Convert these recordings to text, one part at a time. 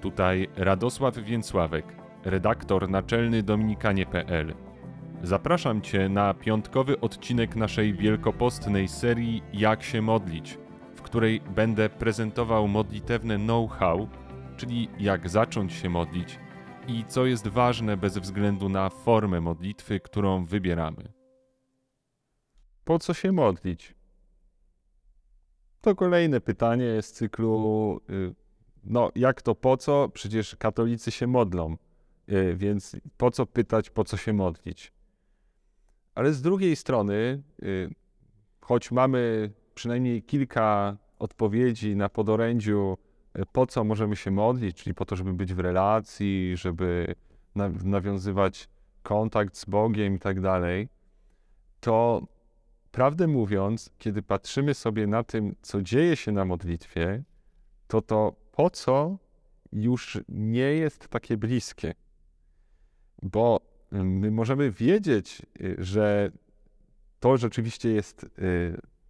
Tutaj Radosław Więcławek, redaktor naczelny Dominikanie.pl. Zapraszam Cię na piątkowy odcinek naszej wielkopostnej serii Jak się modlić, w której będę prezentował modlitewne know-how, czyli jak zacząć się modlić i co jest ważne bez względu na formę modlitwy, którą wybieramy. Po co się modlić? To kolejne pytanie z cyklu, y, no jak to po co? Przecież katolicy się modlą, y, więc po co pytać, po co się modlić? Ale z drugiej strony, y, choć mamy przynajmniej kilka odpowiedzi na podorędziu, po co możemy się modlić, czyli po to, żeby być w relacji, żeby nawiązywać kontakt z Bogiem i tak dalej, to prawdę mówiąc, kiedy patrzymy sobie na tym, co dzieje się na modlitwie, to to po co już nie jest takie bliskie. Bo my możemy wiedzieć, y, że to rzeczywiście jest y,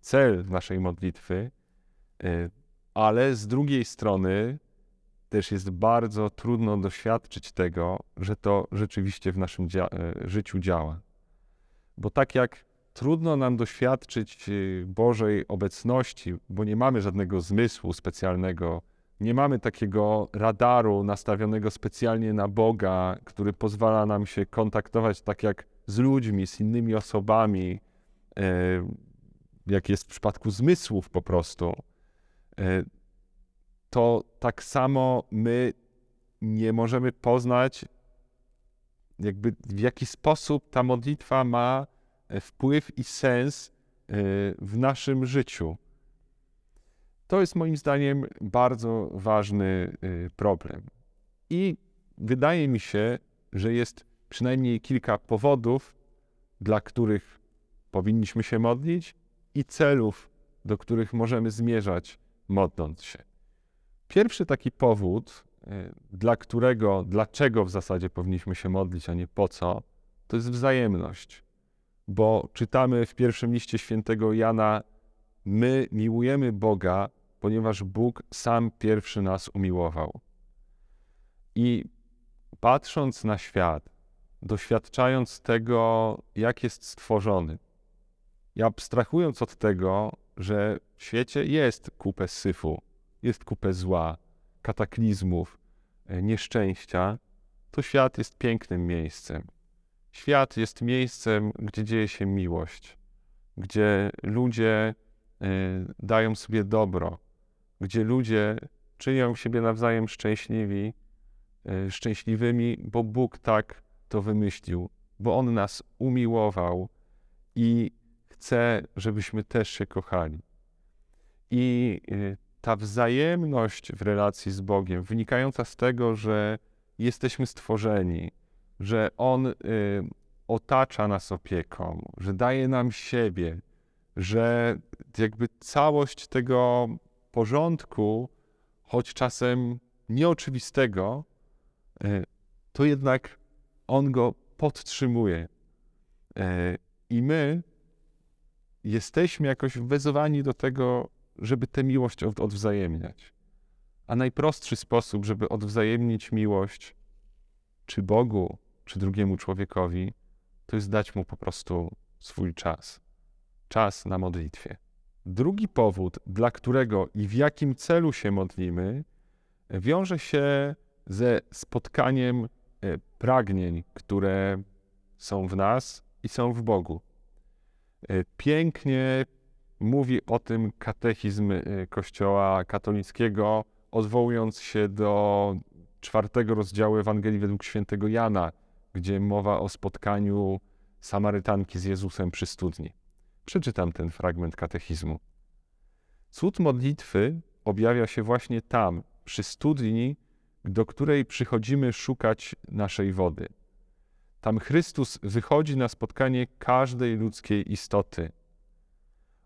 cel naszej modlitwy, y, ale z drugiej strony też jest bardzo trudno doświadczyć tego, że to rzeczywiście w naszym dzia życiu działa. Bo tak jak trudno nam doświadczyć Bożej obecności, bo nie mamy żadnego zmysłu specjalnego, nie mamy takiego radaru nastawionego specjalnie na Boga, który pozwala nam się kontaktować tak jak z ludźmi, z innymi osobami, e, jak jest w przypadku zmysłów po prostu. E, to tak samo my nie możemy poznać, jakby w jaki sposób ta modlitwa ma wpływ i sens e, w naszym życiu. To jest moim zdaniem bardzo ważny e, problem. I wydaje mi się, że jest przynajmniej kilka powodów, dla których powinniśmy się modlić i celów, do których możemy zmierzać, modląc się. Pierwszy taki powód, e, dla którego, dlaczego w zasadzie powinniśmy się modlić, a nie po co, to jest wzajemność bo czytamy w pierwszym liście świętego Jana: My miłujemy Boga, ponieważ Bóg sam pierwszy nas umiłował. I patrząc na świat, doświadczając tego, jak jest stworzony, i abstrahując od tego, że w świecie jest kupę syfu, jest kupę zła, kataklizmów, e, nieszczęścia, to świat jest pięknym miejscem Świat jest miejscem, gdzie dzieje się miłość, gdzie ludzie y, dają sobie dobro, gdzie ludzie czynią siebie nawzajem szczęśliwi, y, szczęśliwymi, bo Bóg tak to wymyślił, bo On nas umiłował i chce, żebyśmy też się kochali. I y, ta wzajemność w relacji z Bogiem, wynikająca z tego, że jesteśmy stworzeni, że On y, otacza nas opieką, że daje nam siebie, że jakby całość tego porządku, choć czasem nieoczywistego, y, to jednak On go podtrzymuje. Y, I my jesteśmy jakoś wezwani do tego, żeby tę miłość od, odwzajemniać. A najprostszy sposób, żeby odwzajemnić miłość, czy Bogu, czy drugiemu człowiekowi, to jest dać mu po prostu swój czas. Czas na modlitwie. Drugi powód, dla którego i w jakim celu się modlimy, wiąże się ze spotkaniem e, pragnień, które są w nas i są w Bogu. E, pięknie mówi o tym katechizm e, Kościoła katolickiego, odwołując się do czwartego rozdziału Ewangelii według świętego Jana, gdzie mowa o spotkaniu Samarytanki z Jezusem przy studni. Przeczytam ten fragment katechizmu. Cud modlitwy objawia się właśnie tam, przy studni, do której przychodzimy szukać naszej wody. Tam Chrystus wychodzi na spotkanie każdej ludzkiej istoty.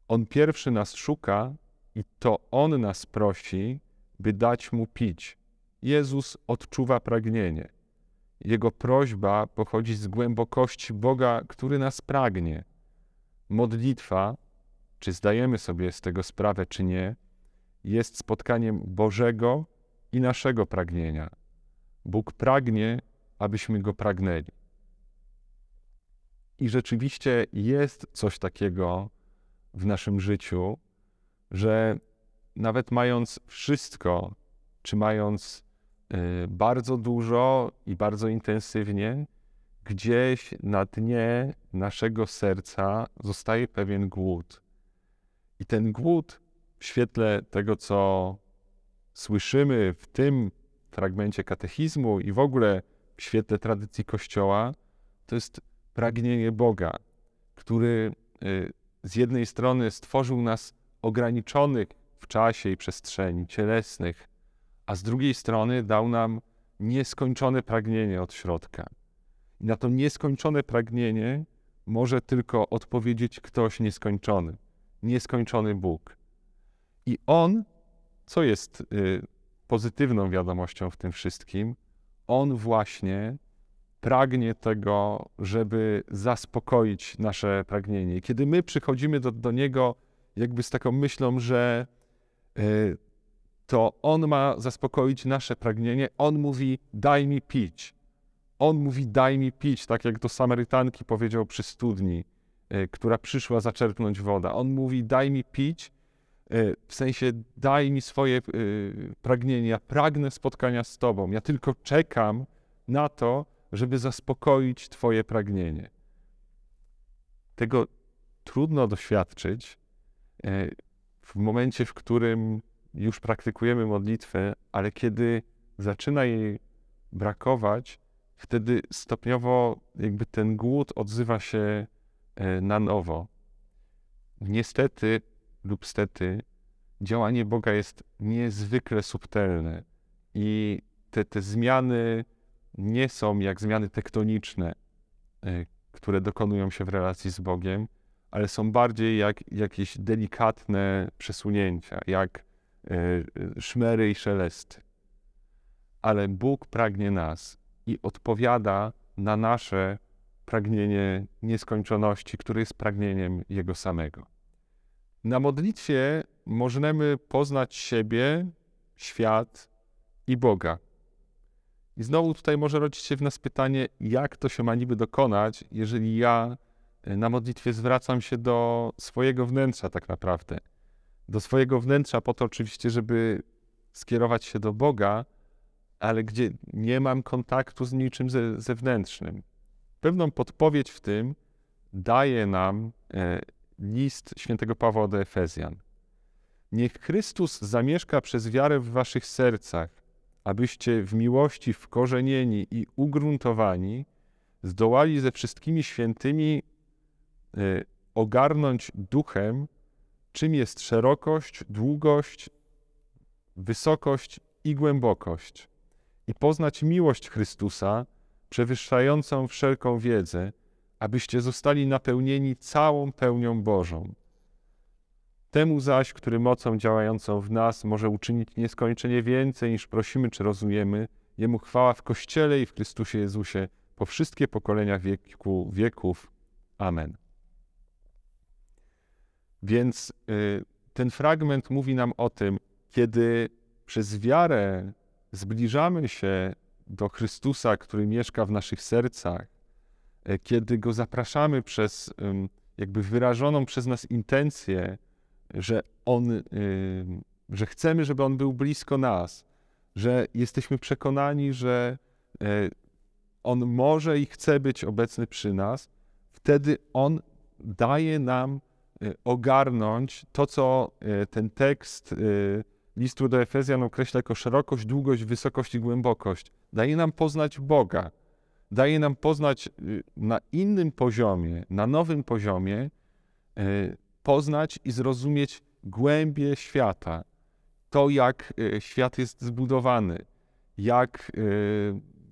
On pierwszy nas szuka i to On nas prosi, by dać Mu pić. Jezus odczuwa pragnienie. Jego prośba pochodzi z głębokości Boga, który nas pragnie. Modlitwa, czy zdajemy sobie z tego sprawę, czy nie, jest spotkaniem Bożego i naszego pragnienia. Bóg pragnie, abyśmy go pragnęli. I rzeczywiście jest coś takiego w naszym życiu, że nawet mając wszystko, czy mając y, bardzo dużo i bardzo intensywnie, gdzieś na dnie naszego serca zostaje pewien głód. I ten głód w świetle tego, co słyszymy w tym fragmencie katechizmu i w ogóle w świetle tradycji Kościoła, to jest pragnienie Boga, który y, z jednej strony stworzył nas ograniczonych w czasie i przestrzeni cielesnych, a z drugiej strony dał nam nieskończone pragnienie od środka. I na to nieskończone pragnienie może tylko odpowiedzieć ktoś nieskończony, nieskończony Bóg. I On, co jest y, pozytywną wiadomością w tym wszystkim, On właśnie pragnie tego, żeby zaspokoić nasze pragnienie. Kiedy my przychodzimy do, do Niego jakby z taką myślą, że y, to On ma zaspokoić nasze pragnienie, On mówi: Daj mi pić. On mówi: Daj mi pić, tak jak do Samarytanki powiedział przy studni, która przyszła zaczerpnąć woda. On mówi: Daj mi pić, y, w sensie daj mi swoje pragnienie. Ja pragnę spotkania z Tobą. Ja tylko czekam na to, żeby zaspokoić Twoje pragnienie. Tego trudno doświadczyć w momencie, w którym już praktykujemy modlitwę, ale kiedy zaczyna jej brakować, wtedy stopniowo jakby ten głód odzywa się na nowo. Niestety lub stety działanie Boga jest niezwykle subtelne i te, te zmiany nie są jak zmiany tektoniczne, e, które dokonują się w relacji z Bogiem, ale są bardziej jak jakieś delikatne przesunięcia, jak e, szmery i szelesty. Ale Bóg pragnie nas i odpowiada na nasze pragnienie nieskończoności, które jest pragnieniem Jego samego. Na modlitwie możemy poznać siebie, świat i Boga. I znowu tutaj może rodzić się w nas pytanie, jak to się ma niby dokonać, jeżeli ja e, na modlitwie zwracam się do swojego wnętrza tak naprawdę. Do swojego wnętrza po to oczywiście, żeby skierować się do Boga, ale gdzie nie mam kontaktu z niczym ze, zewnętrznym. Pewną podpowiedź w tym daje nam e, list świętego Pawła do Efezjan. Niech Chrystus zamieszka przez wiarę w waszych sercach, abyście w miłości wkorzenieni i ugruntowani zdołali ze wszystkimi świętymi y, ogarnąć duchem, czym jest szerokość, długość, wysokość i głębokość, i poznać miłość Chrystusa, przewyższającą wszelką wiedzę, abyście zostali napełnieni całą pełnią Bożą. Temu zaś, który mocą działającą w nas może uczynić nieskończenie więcej niż prosimy czy rozumiemy, Jemu chwała w Kościele i w Chrystusie Jezusie po wszystkie pokolenia wieku, wieków. Amen. Więc y, ten fragment mówi nam o tym, kiedy przez wiarę zbliżamy się do Chrystusa, który mieszka w naszych sercach, y, kiedy go zapraszamy przez jakby wyrażoną przez nas intencję, że On, że chcemy, żeby On był blisko nas, że jesteśmy przekonani, że y, On może i chce być obecny przy nas, wtedy On daje nam y, ogarnąć to, co ten tekst listu do Efezjan określa jako szerokość, długość, wysokość i głębokość. Daje nam poznać Boga. Daje nam poznać na innym poziomie, na nowym poziomie poznać i zrozumieć głębie świata. To, jak e, świat jest zbudowany, jak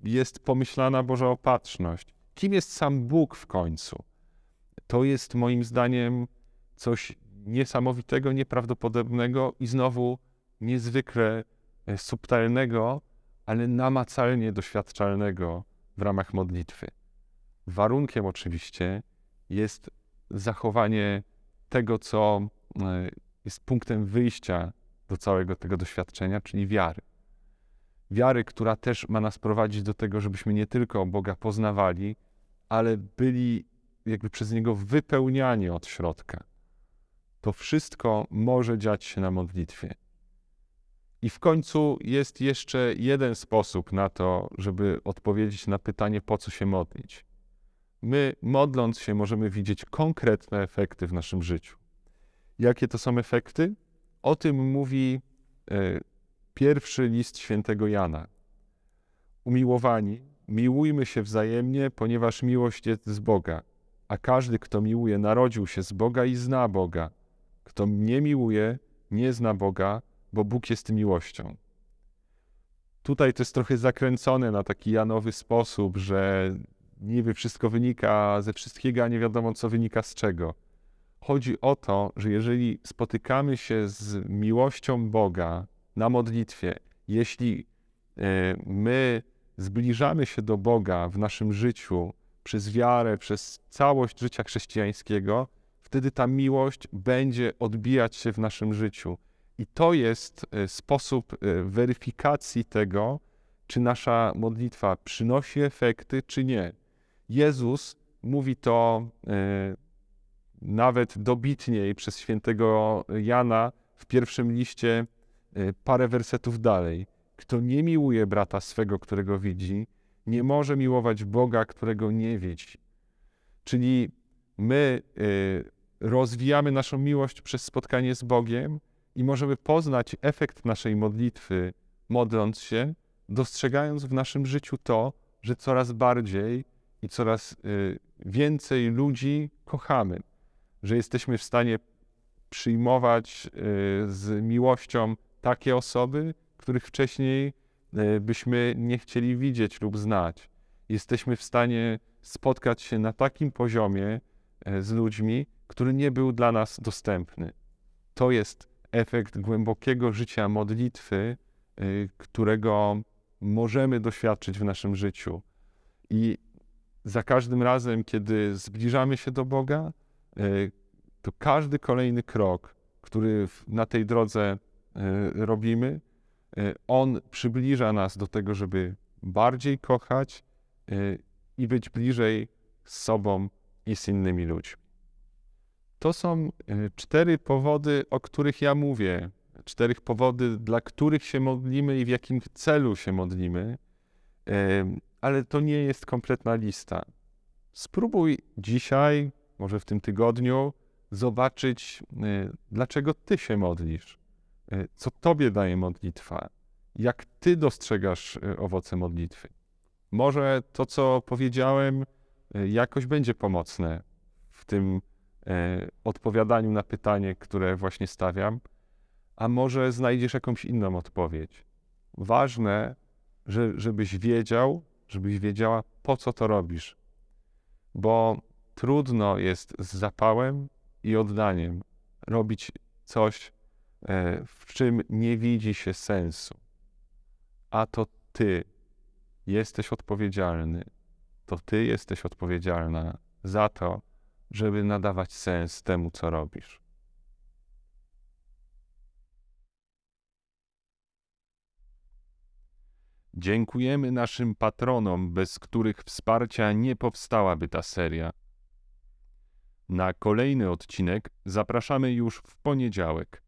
jest pomyślana Boża opatrzność, kim jest sam Bóg w końcu. To jest moim zdaniem coś niesamowitego, nieprawdopodobnego i znowu niezwykle e, subtelnego, ale namacalnie doświadczalnego w ramach modlitwy. Warunkiem oczywiście jest zachowanie tego, co e, jest punktem wyjścia do całego tego doświadczenia, czyli wiary. Wiary, która też ma nas prowadzić do tego, żebyśmy nie tylko Boga poznawali, ale byli jakby przez Niego wypełniani od środka. To wszystko może dziać się na modlitwie. I w końcu jest jeszcze jeden sposób na to, żeby odpowiedzieć na pytanie, po co się modlić. My, modląc się, możemy widzieć konkretne efekty w naszym życiu. Jakie to są efekty? O tym mówi e, pierwszy list świętego Jana. Umiłowani, miłujmy się wzajemnie, ponieważ miłość jest z Boga, a każdy, kto miłuje, narodził się z Boga i zna Boga. Kto nie miłuje, nie zna Boga, bo Bóg jest miłością. Tutaj to jest trochę zakręcone na taki Janowy sposób, że niby wszystko wynika ze wszystkiego, a nie wiadomo, co wynika z czego. Chodzi o to, że jeżeli spotykamy się z miłością Boga na modlitwie, jeśli e, my zbliżamy się do Boga w naszym życiu przez wiarę, przez całość życia chrześcijańskiego, wtedy ta miłość będzie odbijać się w naszym życiu. I to jest e, sposób e, weryfikacji tego, czy nasza modlitwa przynosi efekty, czy nie. Jezus mówi to e, nawet dobitniej przez świętego Jana w pierwszym liście parę wersetów dalej. Kto nie miłuje brata swego, którego widzi, nie może miłować Boga, którego nie widzi. Czyli my rozwijamy naszą miłość przez spotkanie z Bogiem, i możemy poznać efekt naszej modlitwy, modląc się, dostrzegając w naszym życiu to, że coraz bardziej i coraz y, więcej ludzi kochamy, że jesteśmy w stanie przyjmować y, z miłością takie osoby, których wcześniej y, byśmy nie chcieli widzieć lub znać. Jesteśmy w stanie spotkać się na takim poziomie z ludźmi, który nie był dla nas dostępny. To jest efekt głębokiego życia modlitwy, y, którego możemy doświadczyć w naszym życiu. I za każdym razem, kiedy zbliżamy się do Boga, y, to każdy kolejny krok, który na tej drodze y, robimy, on przybliża nas do tego, żeby bardziej kochać i być bliżej z sobą i z innymi ludźmi. To są e, cztery powody, o których ja mówię. Cztery powody, dla których się modlimy i w jakim celu się modlimy. Ale to nie jest kompletna lista. Spróbuj dzisiaj, może w tym tygodniu, zobaczyć, e, dlaczego ty się modlisz, e, co tobie daje modlitwa, jak ty dostrzegasz owoce modlitwy. Może to, co powiedziałem, jakoś będzie pomocne w tym odpowiadaniu na pytanie, które właśnie stawiam, a może znajdziesz jakąś inną odpowiedź. Ważne, że, żebyś wiedział, żebyś wiedziała, po co to robisz. Bo trudno jest z zapałem i oddaniem robić coś, e, w czym nie widzi się sensu. A to ty jesteś odpowiedzialny, to ty jesteś odpowiedzialna za to, żeby nadawać sens temu, co robisz. Dziękujemy naszym patronom, bez których wsparcia nie powstałaby ta seria. Na kolejny odcinek zapraszamy już w poniedziałek.